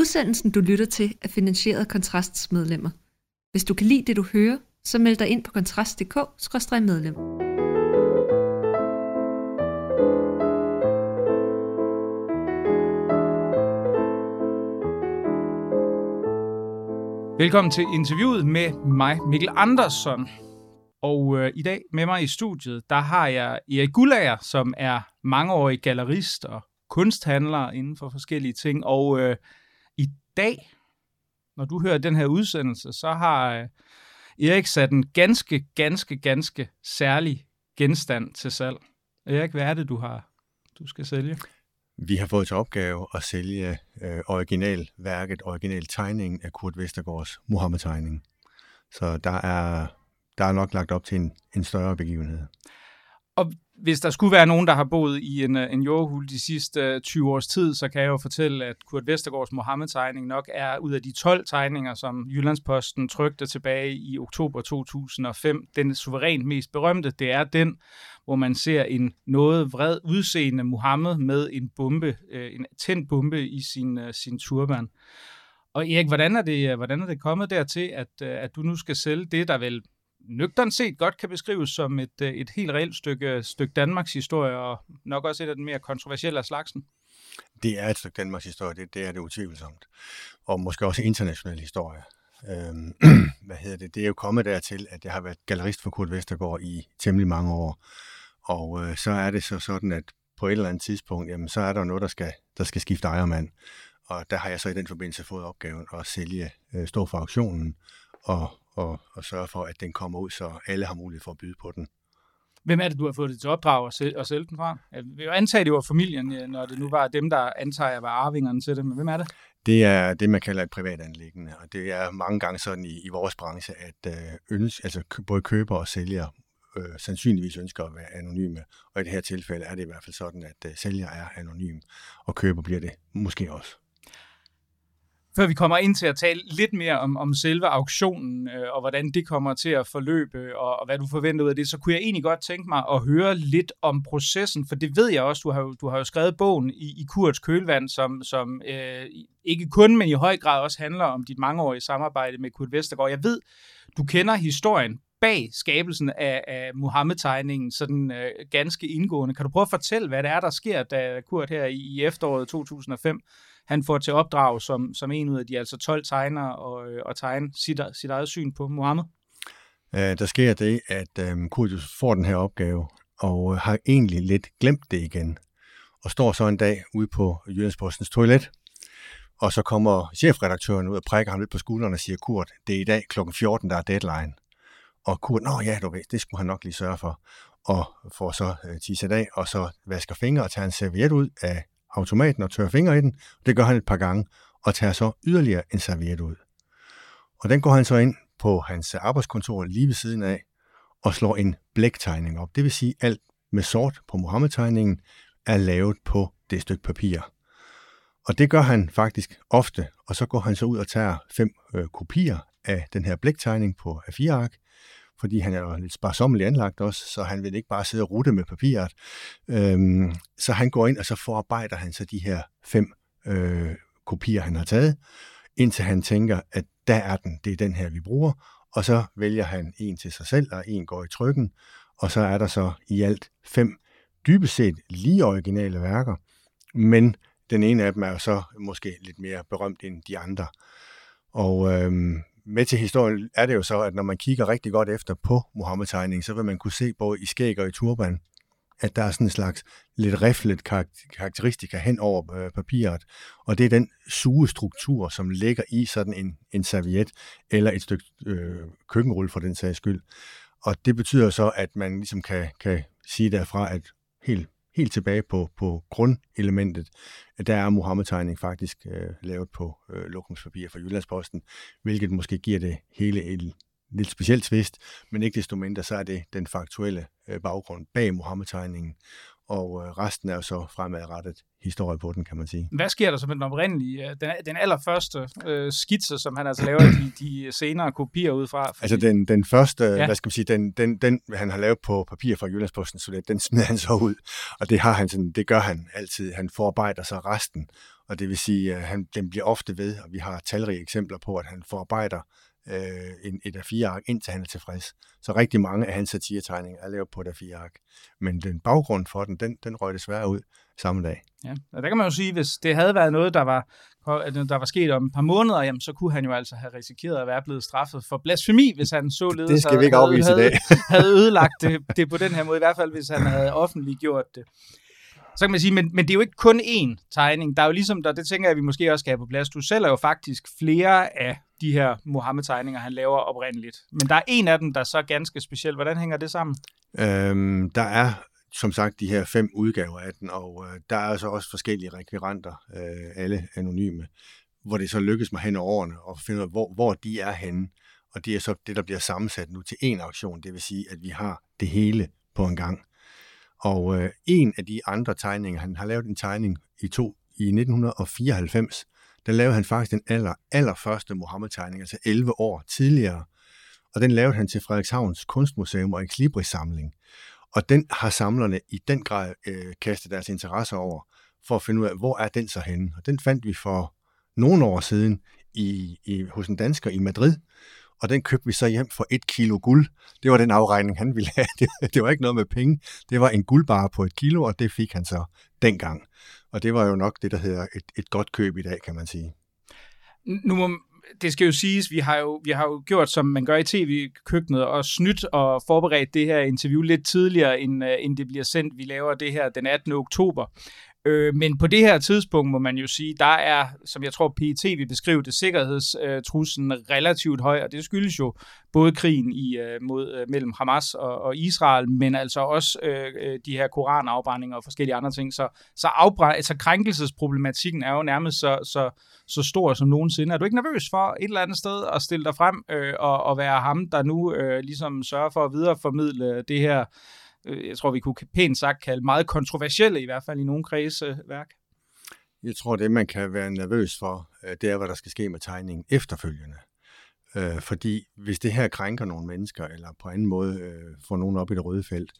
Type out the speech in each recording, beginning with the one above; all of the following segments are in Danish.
Udsendelsen, du lytter til, er finansieret af Kontrasts medlemmer. Hvis du kan lide det, du hører, så meld dig ind på kontrast.dk-medlem. Velkommen til interviewet med mig, Mikkel Andersson. Og øh, i dag med mig i studiet, der har jeg Erik Gullager, som er mangeårig gallerist og kunsthandler inden for forskellige ting. Og øh, dag, når du hører den her udsendelse, så har øh, Erik sat en ganske, ganske, ganske særlig genstand til salg. Erik, hvad er det, du har, du skal sælge? Vi har fået til opgave at sælge øh, originalværket, original tegningen af Kurt Vestergaards Mohammed-tegning. Så der er, der er nok lagt op til en, en større begivenhed. Og hvis der skulle være nogen, der har boet i en, øh, en jordhul de sidste øh, 20 års tid, så kan jeg jo fortælle, at Kurt Vestergaards Mohammed-tegning nok er ud af de 12 tegninger, som Jyllandsposten trykte tilbage i oktober 2005. Den suverænt mest berømte, det er den, hvor man ser en noget vred udseende Mohammed med en bombe, øh, en tændt bombe i sin, øh, sin turban. Og Erik, hvordan er det, hvordan er det kommet dertil, at, at du nu skal sælge det, der vel nøgteren set godt kan beskrives som et, øh, et helt reelt stykke, stykke Danmarks historie, og nok også et af den mere kontroversielle af slagsen. Det er et stykke Danmarks historie, det, det er det utvivlsomt. Og måske også international historie. Øhm, hvad hedder det? Det er jo kommet dertil, at jeg har været gallerist for Kurt Vestergaard i temmelig mange år. Og øh, så er det så sådan, at på et eller andet tidspunkt, jamen, så er der noget, der skal, der skal skifte ejermand. Og der har jeg så i den forbindelse fået opgaven at sælge, øh, stå for auktionen og og, og sørge for, at den kommer ud, så alle har mulighed for at byde på den. Hvem er det, du har fået det til opdrag at sælge, at sælge den fra? Jeg vil jo antage, det var familien, når det nu var dem, der antager var arvingerne til det, men hvem er det? Det er det, man kalder et privat anlæggende, og det er mange gange sådan i, i vores branche, at øh, ønske, altså både køber og sælger øh, sandsynligvis ønsker at være anonyme, og i det her tilfælde er det i hvert fald sådan, at øh, sælger er anonym, og køber bliver det måske også før vi kommer ind til at tale lidt mere om, om selve auktionen, øh, og hvordan det kommer til at forløbe, og, og hvad du forventer ud af det, så kunne jeg egentlig godt tænke mig at høre lidt om processen, for det ved jeg også, du har, du har jo skrevet bogen i, i Kurts Kølvand, som, som øh, ikke kun, men i høj grad også handler om dit mangeårige samarbejde med Kurt Vestergaard. Jeg ved, du kender historien bag skabelsen af, af Mohammed-tegningen sådan øh, ganske indgående. Kan du prøve at fortælle, hvad det er, der sker, da Kurt her i, i efteråret 2005 han får til opdrag som, som en ud af de altså 12 tegnere og, øh, og tegne sit, sit eget syn på Mohammed? Øh, der sker det, at øh, Kurdius får den her opgave, og øh, har egentlig lidt glemt det igen. Og står så en dag ude på Jyllandspostens toilet, og så kommer chefredaktøren ud og prikker ham lidt på skulderen og siger, Kurt, det er i dag kl. 14, der er deadline. Og Kurt, nå ja, du ved, det skulle han nok lige sørge for. Og får så øh, tisset af, og så vasker fingre og tager en serviet ud af automaten og tørrer fingre i den. Det gør han et par gange, og tager så yderligere en serviet ud. Og den går han så ind på hans arbejdskontor lige ved siden af, og slår en blæktegning op. Det vil sige, at alt med sort på Mohammed-tegningen er lavet på det stykke papir. Og det gør han faktisk ofte, og så går han så ud og tager fem øh, kopier af den her blæktegning på A4-ark, fordi han er jo lidt sparsommeligt anlagt også, så han vil ikke bare sidde og rute med papiret. Øhm, så han går ind, og så forarbejder han så de her fem øh, kopier, han har taget, indtil han tænker, at der er den, det er den her, vi bruger, og så vælger han en til sig selv, og en går i trykken, og så er der så i alt fem dybest set lige originale værker, men den ene af dem er jo så måske lidt mere berømt end de andre. Og øhm, med til historien er det jo så, at når man kigger rigtig godt efter på Mohammed-tegningen, så vil man kunne se både i skæg og i turban, at der er sådan en slags lidt riflet karakteristika hen over øh, papiret, og det er den sugestruktur, som ligger i sådan en, en serviet eller et stykke øh, køkkenrulle for den sags skyld. Og det betyder så, at man ligesom kan, kan sige derfra, at helt helt tilbage på, på grundelementet, der er Mohammed-tegning faktisk øh, lavet på øh, lokumspapir fra Jyllandsposten, hvilket måske giver det hele et lidt specielt tvist, men ikke desto mindre, så er det den faktuelle øh, baggrund bag Mohammed-tegningen, og øh, resten er jo så fremadrettet historie på den, kan man sige. Hvad sker der så med den oprindelige, øh, den, den allerførste øh, skitse, som han altså laver de, de senere kopier ud fra? Fordi... Altså den, den første, ja. hvad skal man sige, den, den, den, han har lavet på papir fra Jyllandsposten, så det, den smider han så ud, og det, har han sådan, det gør han altid. Han forarbejder så resten, og det vil sige, at han, den bliver ofte ved, og vi har talrige eksempler på, at han forarbejder øh, en, et af fire ark, indtil han er tilfreds. Så rigtig mange af hans satiretegninger er lavet på et af fire ark. Men den baggrund for den, den, den røg desværre ud samme dag. Ja, og der kan man jo sige, hvis det havde været noget, der var, der var sket om et par måneder, jamen, så kunne han jo altså have risikeret at være blevet straffet for blasfemi, hvis han så ledet Det skal vi ikke afvise havde, i dag. havde ødelagt det, det på den her måde, i hvert fald hvis han havde offentligt gjort det. Så kan man sige, men, men det er jo ikke kun én tegning. Der er jo ligesom, der, det tænker jeg, at vi måske også skal have på plads. Du sælger jo faktisk flere af de her Mohammed-tegninger, han laver oprindeligt. Men der er en af dem, der er så ganske speciel. Hvordan hænger det sammen? Øhm, der er som sagt de her fem udgaver af den, og øh, der er altså også forskellige rekviranter, øh, alle anonyme, hvor det så lykkes mig hen over årene at finde ud af, hvor, hvor de er henne. Og det er så det, der bliver sammensat nu til en auktion. Det vil sige, at vi har det hele på en gang. Og øh, en af de andre tegninger, han har lavet en tegning i, to, i 1994, der lavede han faktisk den aller, allerførste Mohammed-tegning, altså 11 år tidligere. Og den lavede han til Frederikshavns Kunstmuseum og Equilibrisamling. Og den har samlerne i den grad øh, kastet deres interesse over, for at finde ud af, hvor er den så henne. Og den fandt vi for nogle år siden i, i, hos en dansker i Madrid, og den købte vi så hjem for et kilo guld. Det var den afregning, han ville have. Det, det var ikke noget med penge. Det var en guldbar på et kilo, og det fik han så dengang. Og det var jo nok det, der hedder et, et godt køb i dag, kan man sige. Nu må, det skal jo siges, vi har jo, vi har jo gjort, som man gør i tv-køkkenet, og snydt og forberedt det her interview lidt tidligere, end, øh, end det bliver sendt. Vi laver det her den 18. oktober. Øh, men på det her tidspunkt må man jo sige, der er, som jeg tror PET vil beskrive det, sikkerhedstruslen relativt høj, og det skyldes jo både krigen i, øh, mod, øh, mellem Hamas og, og Israel, men altså også øh, øh de her koranafbrændinger og forskellige andre ting. Så, så, afbrænd, altså krænkelsesproblematikken er jo nærmest så, så, så stor som nogensinde. Er du ikke nervøs for et eller andet sted at stille dig frem øh, og, og være ham, der nu øh, ligesom sørger for at videreformidle det her øh, jeg tror, vi kunne pænt sagt kalde meget kontroversielle, i hvert fald i nogle kredse øh, værk. Jeg tror, det man kan være nervøs for, øh, det er, hvad der skal ske med tegningen efterfølgende. Øh, fordi hvis det her krænker nogle mennesker, eller på anden måde øh, får nogen op i det røde felt,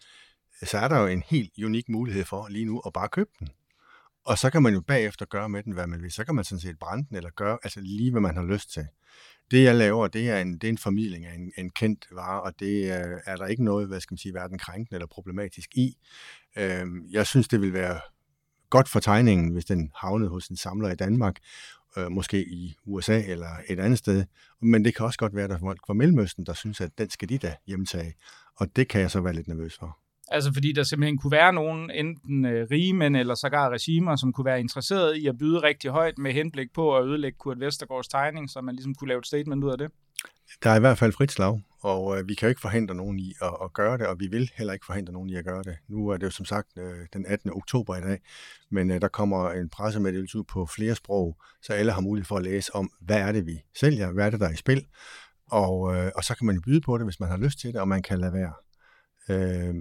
så er der jo en helt unik mulighed for lige nu at bare købe den. Og så kan man jo bagefter gøre med den, hvad man vil. Så kan man sådan set brænde den, eller gøre altså lige, hvad man har lyst til. Det, jeg laver, det er en, det er en formidling af en, en kendt vare, og det er, er der ikke noget, hvad skal man sige, hverken krænkende eller problematisk i. Øh, jeg synes, det vil være godt for tegningen, hvis den havnede hos en samler i Danmark, øh, måske i USA eller et andet sted. Men det kan også godt være, at der er folk fra Mellemøsten, der synes, at den skal de da hjemtage. Og det kan jeg så være lidt nervøs for. Altså fordi der simpelthen kunne være nogen, enten øh, rige mænd eller sågar regimer, som kunne være interesseret i at byde rigtig højt med henblik på at ødelægge Kurt Vestergaards tegning, så man ligesom kunne lave et statement ud af det. Der er i hvert fald frit slag, og øh, vi kan jo ikke forhindre nogen i at, at gøre det, og vi vil heller ikke forhindre nogen i at gøre det. Nu er det jo som sagt øh, den 18. oktober i dag, men øh, der kommer en pressemeddelelse ud på flere sprog, så alle har mulighed for at læse om, hvad er det, vi sælger, hvad er det, der er i spil, og, øh, og så kan man jo byde på det, hvis man har lyst til det, og man kan lade være øh,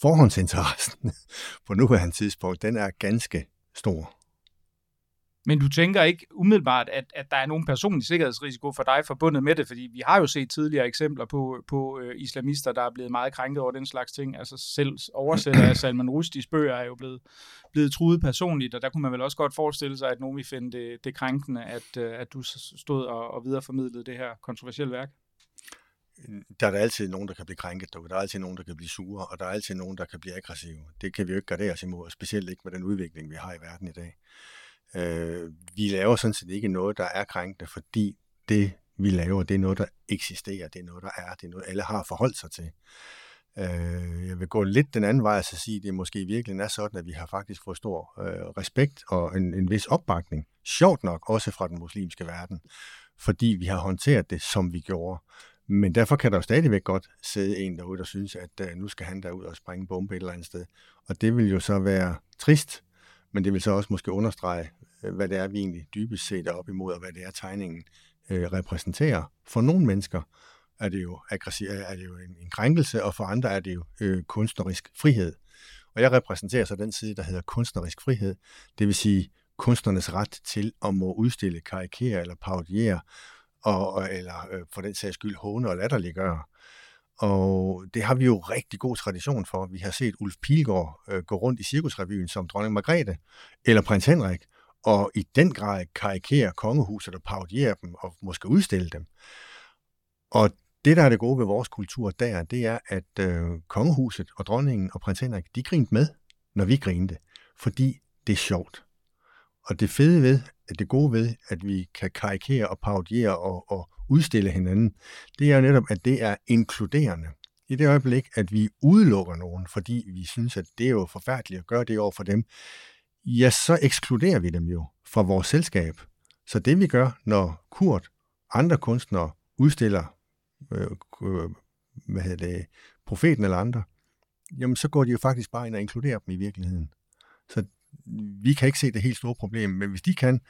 forhåndsinteressen på nuværende tidspunkt, den er ganske stor. Men du tænker ikke umiddelbart, at, at der er nogen personlig sikkerhedsrisiko for dig forbundet med det, fordi vi har jo set tidligere eksempler på, på øh, islamister, der er blevet meget krænket over den slags ting. Altså selv oversætter af Salman Rushdies bøger er jo blevet, blevet truet personligt, og der kunne man vel også godt forestille sig, at nogen vil finde det, det krænkende, at, øh, at du stod og, og videreformidlede det her kontroversielle værk der er der altid nogen, der kan blive krænket Der er altid nogen, der kan blive sure, og der er altid nogen, der kan blive aggressive. Det kan vi jo ikke gardere os imod, specielt ikke med den udvikling, vi har i verden i dag. Øh, vi laver sådan set ikke noget, der er krænkende, fordi det, vi laver, det er noget, der eksisterer, det er noget, der er, det er noget, alle har forholdt sig til. Øh, jeg vil gå lidt den anden vej og sige, at det måske virkelig er sådan, at vi har faktisk fået stor øh, respekt og en, en vis opbakning, sjovt nok også fra den muslimske verden, fordi vi har håndteret det, som vi gjorde. Men derfor kan der jo stadigvæk godt sidde en derude, der synes, at uh, nu skal han derud og springe bombe et eller andet sted. Og det vil jo så være trist, men det vil så også måske understrege, øh, hvad det er, vi egentlig dybest set er op imod, og hvad det er, tegningen uh, repræsenterer. For nogle mennesker er det jo, aggressiv, er det jo en, en krænkelse, og for andre er det jo uh, kunstnerisk frihed. Og jeg repræsenterer så den side, der hedder kunstnerisk frihed, det vil sige kunstnernes ret til at må udstille, karikere eller parodiere, og, eller øh, for den sags skyld håne og latterliggøre. Og det har vi jo rigtig god tradition for. Vi har set Ulf Pilgaard øh, gå rundt i Cirkusrevyen som dronning Margrethe eller prins Henrik, og i den grad karikere kongehuset og parodiere dem og måske udstille dem. Og det, der er det gode ved vores kultur der, det er, at øh, kongehuset og dronningen og prins Henrik, de grinte med, når vi grinte, fordi det er sjovt. Og det fede ved, at det gode ved, at vi kan karikere og parodiere og, og udstille hinanden, det er jo netop, at det er inkluderende. I det øjeblik, at vi udelukker nogen, fordi vi synes, at det er jo forfærdeligt at gøre det over for dem, ja, så ekskluderer vi dem jo fra vores selskab. Så det vi gør, når Kurt, andre kunstnere, udstiller øh, øh, hvad hedder det, profeten eller andre, jamen så går de jo faktisk bare ind og inkluderer dem i virkeligheden. Så vi kan ikke se det helt store problem, men hvis de kan,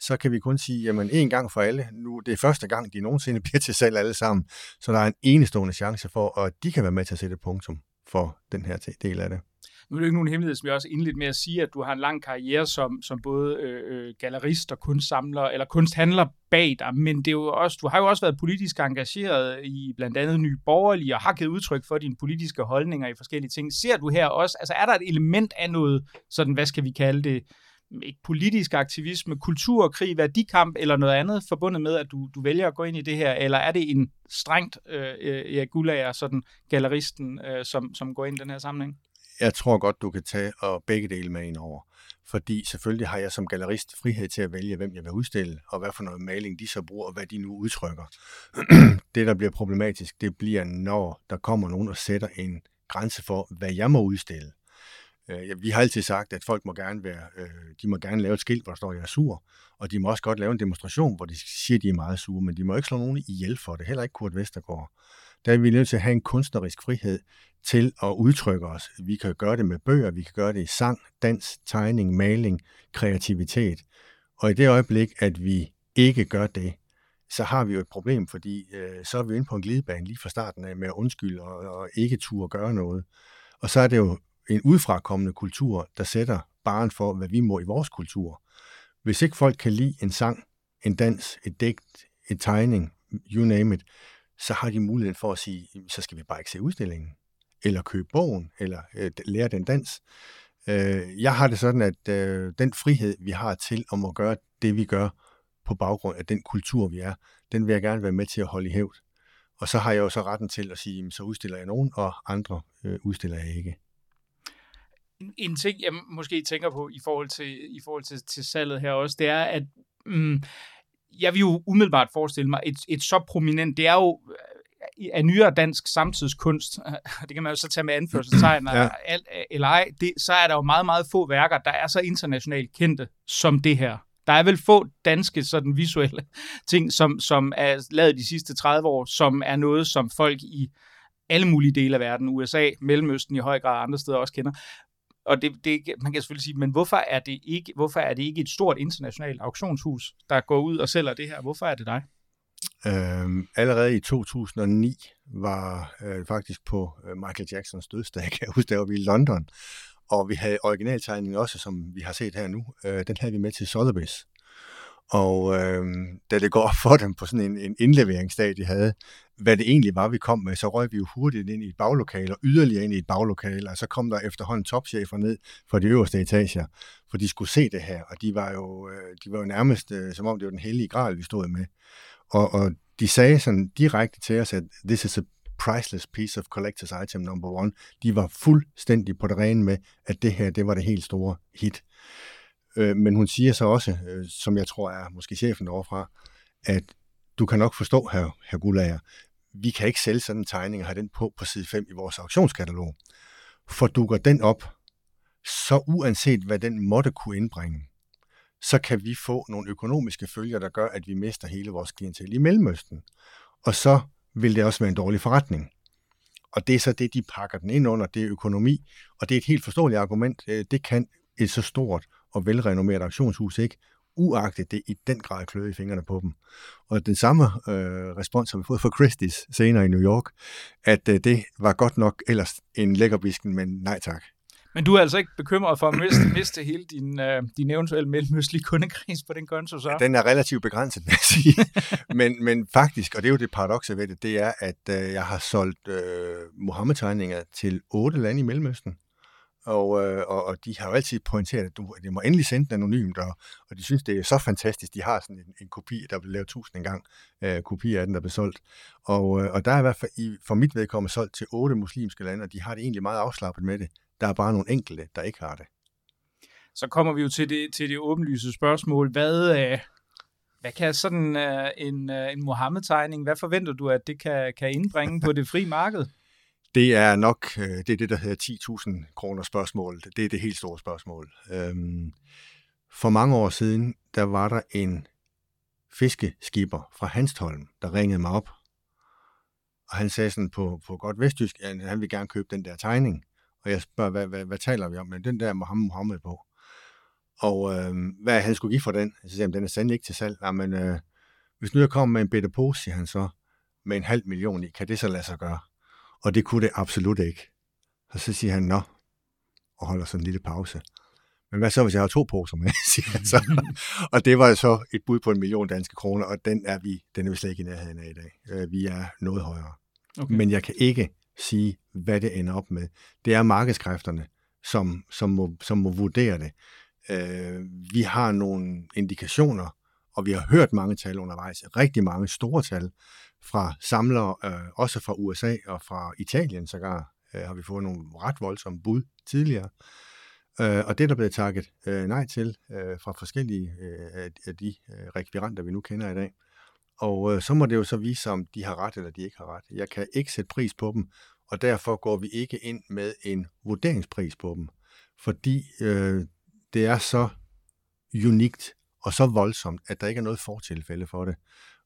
så kan vi kun sige, jamen en gang for alle, nu det er første gang, de nogensinde bliver til salg alle sammen, så der er en enestående chance for, at de kan være med til at sætte punktum for den her del af det. Nu er det ikke nogen hemmelighed, som jeg også indledt med at sige, at du har en lang karriere som, som både øh, øh, gallerist og kunstsamler, eller kunsthandler bag dig, men det er jo også, du har jo også været politisk engageret i blandt andet Nye Borgerlige, og har givet udtryk for dine politiske holdninger i forskellige ting. Ser du her også, altså er der et element af noget, sådan hvad skal vi kalde det, ikke politisk aktivisme, kulturkrig, værdikamp eller noget andet forbundet med, at du, du vælger at gå ind i det her, eller er det en strengt øh, øh ja, Gulager, sådan galleristen, øh, som, som går ind i den her sammenhæng? Jeg tror godt, du kan tage og begge dele med ind over. Fordi selvfølgelig har jeg som gallerist frihed til at vælge, hvem jeg vil udstille, og hvad for noget maling de så bruger, og hvad de nu udtrykker. det, der bliver problematisk, det bliver, når der kommer nogen og sætter en grænse for, hvad jeg må udstille. Øh, vi har altid sagt, at folk må gerne være, øh, de må gerne lave et skilt, hvor der står, at jeg er sur, og de må også godt lave en demonstration, hvor de siger, at de er meget sure, men de må ikke slå nogen ihjel for det, heller ikke Kurt Vestergaard. Der er vi nødt til at have en kunstnerisk frihed til at udtrykke os. Vi kan gøre det med bøger, vi kan gøre det i sang, dans, tegning, maling, kreativitet. Og i det øjeblik, at vi ikke gør det, så har vi jo et problem, fordi øh, så er vi inde på en glidebane lige fra starten af med at undskylde og, og ikke turde gøre noget. Og så er det jo en udfrakommende kultur, der sætter baren for, hvad vi må i vores kultur. Hvis ikke folk kan lide en sang, en dans, et digt, et tegning, you name it, så har de muligheden for at sige, så skal vi bare ikke se udstillingen eller købe bogen, eller øh, lære den dans. Øh, jeg har det sådan, at øh, den frihed, vi har til om at gøre det, vi gør på baggrund af den kultur, vi er, den vil jeg gerne være med til at holde i hævd. Og så har jeg jo så retten til at sige, så udstiller jeg nogen, og andre øh, udstiller jeg ikke. En ting, jeg måske tænker på i forhold til, i forhold til, til salget her også, det er, at mm, jeg vil jo umiddelbart forestille mig, et, et så prominent, det er jo af nyere dansk samtidskunst, det kan man jo så tage med anførselstegn, ja. eller ej, det, så er der jo meget, meget få værker, der er så internationalt kendte som det her. Der er vel få danske sådan visuelle ting, som, som er lavet de sidste 30 år, som er noget, som folk i alle mulige dele af verden, USA, Mellemøsten i høj grad andre steder også kender. Og det, det, man kan selvfølgelig sige, men hvorfor er, det ikke, hvorfor er det ikke et stort internationalt auktionshus, der går ud og sælger det her? Hvorfor er det dig? Øhm, allerede i 2009 var øh, faktisk på øh, Michael Jacksons dødsdag, kan jeg huske, der var vi i London, og vi havde originaltegningen også, som vi har set her nu, øh, den havde vi med til Sotheby's. Og øh, da det går op for dem på sådan en, en indleveringsdag, de havde, hvad det egentlig var, vi kom med, så røg vi jo hurtigt ind i et baglokale, og yderligere ind i et baglokale, og så kom der efterhånden topchefer ned fra de øverste etager, for de skulle se det her, og de var jo, øh, de var jo nærmest, øh, som om det var den hellige gral, vi stod med. Og, og de sagde sådan direkte til os, at this is a priceless piece of collector's item number one. De var fuldstændig på det rene med, at det her, det var det helt store hit. Øh, men hun siger så også, øh, som jeg tror er måske chefen overfra, at du kan nok forstå, her, her Gullager, vi kan ikke sælge sådan en tegning og have den på på side 5 i vores auktionskatalog. For dukker den op, så uanset hvad den måtte kunne indbringe, så kan vi få nogle økonomiske følger, der gør, at vi mister hele vores klientel i Mellemøsten. Og så vil det også være en dårlig forretning. Og det er så det, de pakker den ind under, det er økonomi. Og det er et helt forståeligt argument. Øh, det kan et så stort og velrenommeret auktionshus ikke, uagtet det i den grad kløde i fingrene på dem. Og den samme øh, respons har vi fået fra Christie's senere i New York, at øh, det var godt nok ellers en lækkerbisken, men nej tak. Men du er altså ikke bekymret for at miste, miste hele din, uh, din eventuelle mellemøstlige kundekreds på den konto, så? Den er relativt begrænset, vil jeg sige. men, men faktisk, og det er jo det paradokse ved det, det er, at uh, jeg har solgt uh, Mohammed-tegninger til otte lande i Mellemøsten. Og, øh, og, og de har jo altid pointeret, at du, det må endelig sende den anonymt, og, og de synes, det er så fantastisk. De har sådan en, en kopi, der blev lavet tusind en gang, øh, kopier af den, der blev solgt. Og, øh, og der er i hvert fald i, for mit vedkommende solgt til otte muslimske lande, og de har det egentlig meget afslappet med det. Der er bare nogle enkelte, der ikke har det. Så kommer vi jo til det, til det åbenlyse spørgsmål. Hvad, øh, hvad kan sådan øh, en, øh, en Mohammed-tegning, hvad forventer du, at det kan, kan indbringe på det frie marked? Det er nok øh, det, er det der hedder 10.000 kroner spørgsmål. Det er det helt store spørgsmål. Øhm, for mange år siden, der var der en fiskeskipper fra Hanstholm, der ringede mig op. Og han sagde sådan på, på godt vestjysk, at han ville gerne købe den der tegning. Og jeg spørger, hvad, hvad, hvad taler vi om? Men den der Mohammed Mohammed på. Og øh, hvad han skulle give for den? Så siger han, den er sandelig ikke til salg. men øh, hvis nu jeg kommer med en bitte pose, siger han så, med en halv million i, kan det så lade sig gøre? Og det kunne det absolut ikke. Og så siger han, nå, og holder sådan en lille pause. Men hvad så, hvis jeg har to poser med, siger han så. og det var så et bud på en million danske kroner, og den er vi, den er vi slet ikke i nærheden af i dag. Øh, vi er noget højere. Okay. Men jeg kan ikke sige, hvad det ender op med. Det er markedskræfterne, som, som, må, som må vurdere det. Øh, vi har nogle indikationer, og vi har hørt mange tal undervejs, rigtig mange store tal, fra samlere, øh, også fra USA og fra Italien sågar, øh, har vi fået nogle ret voldsomme bud tidligere. Øh, og det der blev takket øh, nej til øh, fra forskellige øh, af de øh, rekviranter, vi nu kender i dag. Og øh, så må det jo så vise om de har ret eller de ikke har ret. Jeg kan ikke sætte pris på dem, og derfor går vi ikke ind med en vurderingspris på dem, fordi øh, det er så unikt og så voldsomt, at der ikke er noget fortilfælde for det.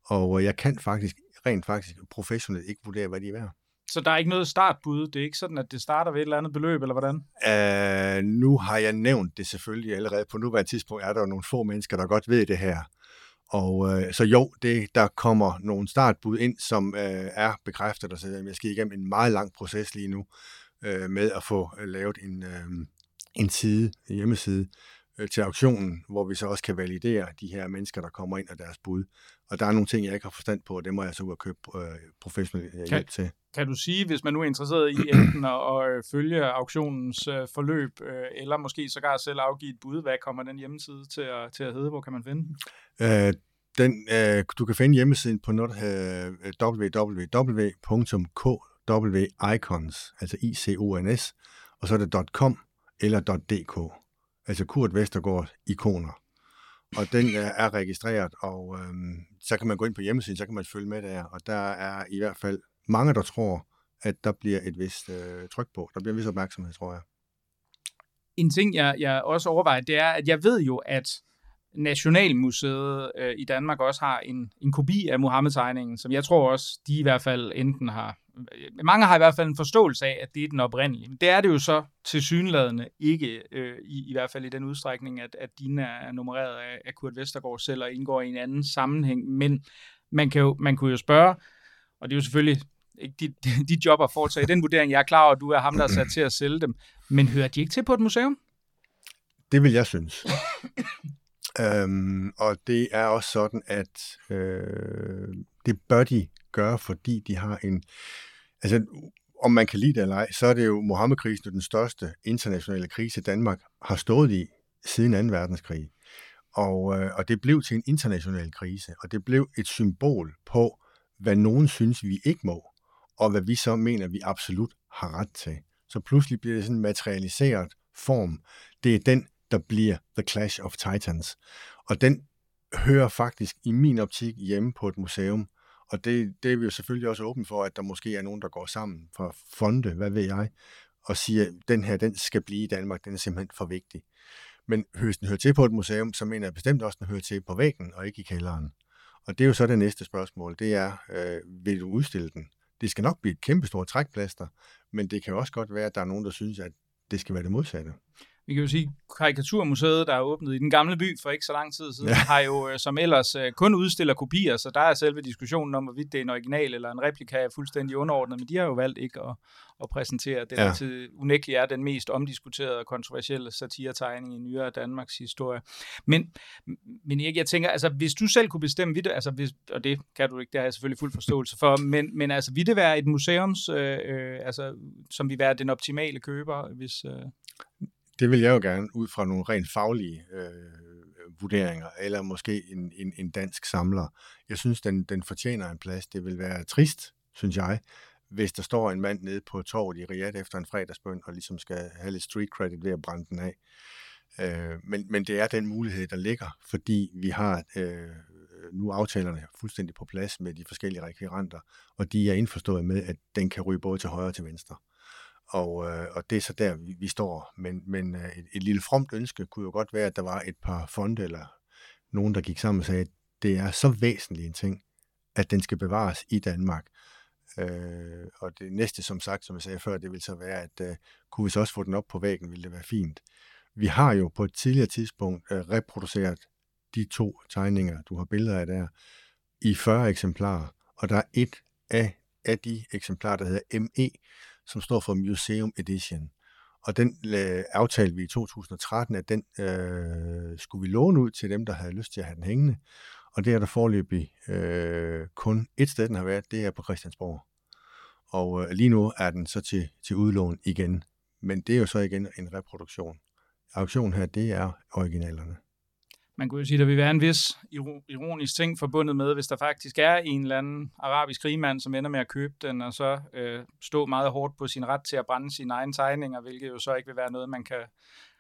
Og øh, jeg kan faktisk rent faktisk professionelt ikke vurdere, hvad de er værd. Så der er ikke noget startbud? Det er ikke sådan, at det starter ved et eller andet beløb, eller hvordan? Uh, nu har jeg nævnt det selvfølgelig allerede. På nuværende tidspunkt er der jo nogle få mennesker, der godt ved det her. Og uh, så jo, det, der kommer nogle startbud ind, som uh, er bekræftet. Og så jeg skal igennem en meget lang proces lige nu uh, med at få lavet en, uh, en side, en hjemmeside, øh, til auktionen, hvor vi så også kan validere de her mennesker, der kommer ind og deres bud. Og der er nogle ting, jeg ikke har forstand på, og det må jeg så ud og købe øh, professionel hjælp kan, til. Kan du sige, hvis man nu er interesseret i enten at, at følge auktionens øh, forløb, øh, eller måske sågar selv afgive et bud, hvad kommer den hjemmeside til at, til at hedde? Hvor kan man finde den? Øh, den øh, du kan finde hjemmesiden på noget, øh, www.kwicons, altså I-C-O-N-S, og så er det .com eller .dk altså Kurt Vestergaard ikoner. Og den øh, er, registreret, og øhm, så kan man gå ind på hjemmesiden, så kan man følge med der, og der er i hvert fald mange, der tror, at der bliver et vist øh, tryk på. Der bliver en vis opmærksomhed, tror jeg. En ting, jeg, jeg også overvejer, det er, at jeg ved jo, at Nationalmuseet øh, i Danmark også har en, en kopi af Mohammed-tegningen, som jeg tror også, de i hvert fald enten har mange har i hvert fald en forståelse af, at det er den oprindelige. Men det er det jo så til synladende ikke, øh, i, i hvert fald i den udstrækning, at, at dine er nummereret af, af Kurt Vestergaard selv og indgår i en anden sammenhæng. Men man, kan jo, man kunne jo spørge, og det er jo selvfølgelig ikke dit, dit job at foretage den vurdering. Jeg er klar over, at du er ham, der er sat til at sælge dem. Men hører de ikke til på et museum? Det vil jeg synes. øhm, og det er også sådan, at øh, det bør de gøre, fordi de har en Altså, om man kan lide det eller ej, så er det jo Mohammed-krisen den største internationale krise, Danmark har stået i siden 2. verdenskrig. Og, øh, og det blev til en international krise, og det blev et symbol på, hvad nogen synes, vi ikke må, og hvad vi så mener, vi absolut har ret til. Så pludselig bliver det sådan en materialiseret form. Det er den, der bliver The Clash of Titans. Og den hører faktisk i min optik hjemme på et museum, og det, det er vi jo selvfølgelig også åbne for, at der måske er nogen, der går sammen fra fonde, hvad ved jeg, og siger, at den her, den skal blive i Danmark, den er simpelthen for vigtig. Men hvis den hører til på et museum, så mener jeg bestemt også, at den hører til på væggen og ikke i kælderen. Og det er jo så det næste spørgsmål, det er, øh, vil du udstille den? Det skal nok blive et kæmpestort trækplaster, men det kan jo også godt være, at der er nogen, der synes, at det skal være det modsatte vi kan jo sige, Karikaturmuseet, der er åbnet i den gamle by for ikke så lang tid siden, ja. har jo øh, som ellers øh, kun udstiller kopier, så der er selve diskussionen om, hvorvidt det er en original eller en replika, er fuldstændig underordnet, men de har jo valgt ikke at, at præsentere det, ja. der til unægteligt er den mest omdiskuterede og kontroversielle satiretegning i nyere Danmarks historie. Men, men jeg, jeg tænker, altså hvis du selv kunne bestemme, det, altså hvis, og det kan du ikke, det har jeg selvfølgelig fuld forståelse for, men, men altså vil det være et museums, øh, øh, altså som vil være den optimale køber, hvis... Øh det vil jeg jo gerne, ud fra nogle rent faglige øh, vurderinger, eller måske en, en, en dansk samler. Jeg synes, den, den fortjener en plads. Det vil være trist, synes jeg, hvis der står en mand nede på torvet i Riyadh efter en fredagsbøn, og ligesom skal have lidt street credit ved at brænde den af. Øh, men, men det er den mulighed, der ligger, fordi vi har øh, nu aftalerne fuldstændig på plads med de forskellige rekvirenter, og de er indforstået med, at den kan ryge både til højre og til venstre. Og, øh, og det er så der, vi, vi står. Men, men øh, et, et lille fromt ønske kunne jo godt være, at der var et par fonde eller nogen, der gik sammen og sagde, at det er så væsentlig en ting, at den skal bevares i Danmark. Øh, og det næste, som sagt, som jeg sagde før, det vil så være, at øh, kunne vi så også få den op på væggen, ville det være fint. Vi har jo på et tidligere tidspunkt øh, reproduceret de to tegninger, du har billeder af der, i 40 eksemplarer, og der er et af, af de eksemplarer, der hedder ME, som står for Museum Edition. Og den øh, aftalte vi i 2013, at den øh, skulle vi låne ud til dem, der havde lyst til at have den hængende. Og det er der forløbig øh, kun et sted, den har været, det er på Christiansborg. Og øh, lige nu er den så til, til udlån igen. Men det er jo så igen en reproduktion. Auktionen her, det er originalerne man kunne jo sige, at der vil være en vis ironisk ting forbundet med, hvis der faktisk er en eller anden arabisk rigmand, som ender med at købe den, og så øh, stå meget hårdt på sin ret til at brænde sine egne tegninger, hvilket jo så ikke vil være noget, man kan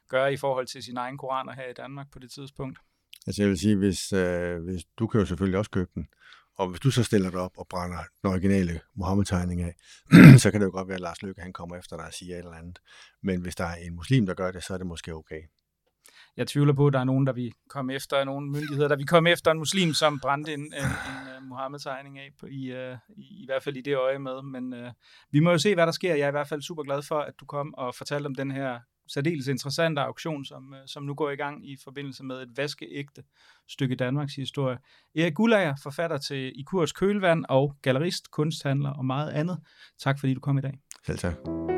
gøre i forhold til sine egne koraner her i Danmark på det tidspunkt. Altså jeg vil sige, hvis, øh, hvis du kan jo selvfølgelig også købe den, og hvis du så stiller dig op og brænder den originale Mohammed-tegning af, så kan det jo godt være, at Lars Løkke han kommer efter dig og siger et eller andet. Men hvis der er en muslim, der gør det, så er det måske okay jeg tvivler på, at der er nogen, der vi komme efter, nogle myndigheder, der vi komme efter en muslim, som brændte en, en, en øh, uh, Mohammed-tegning af, på, i, uh, i, i hvert fald i det øje med. Men uh, vi må jo se, hvad der sker. Jeg er i hvert fald super glad for, at du kom og fortalte om den her særdeles interessante auktion, som, uh, som nu går i gang i forbindelse med et vaskeægte stykke Danmarks historie. Erik Gullager, forfatter til I Kurs Kølvand og gallerist, kunsthandler og meget andet. Tak fordi du kom i dag. Selv tak.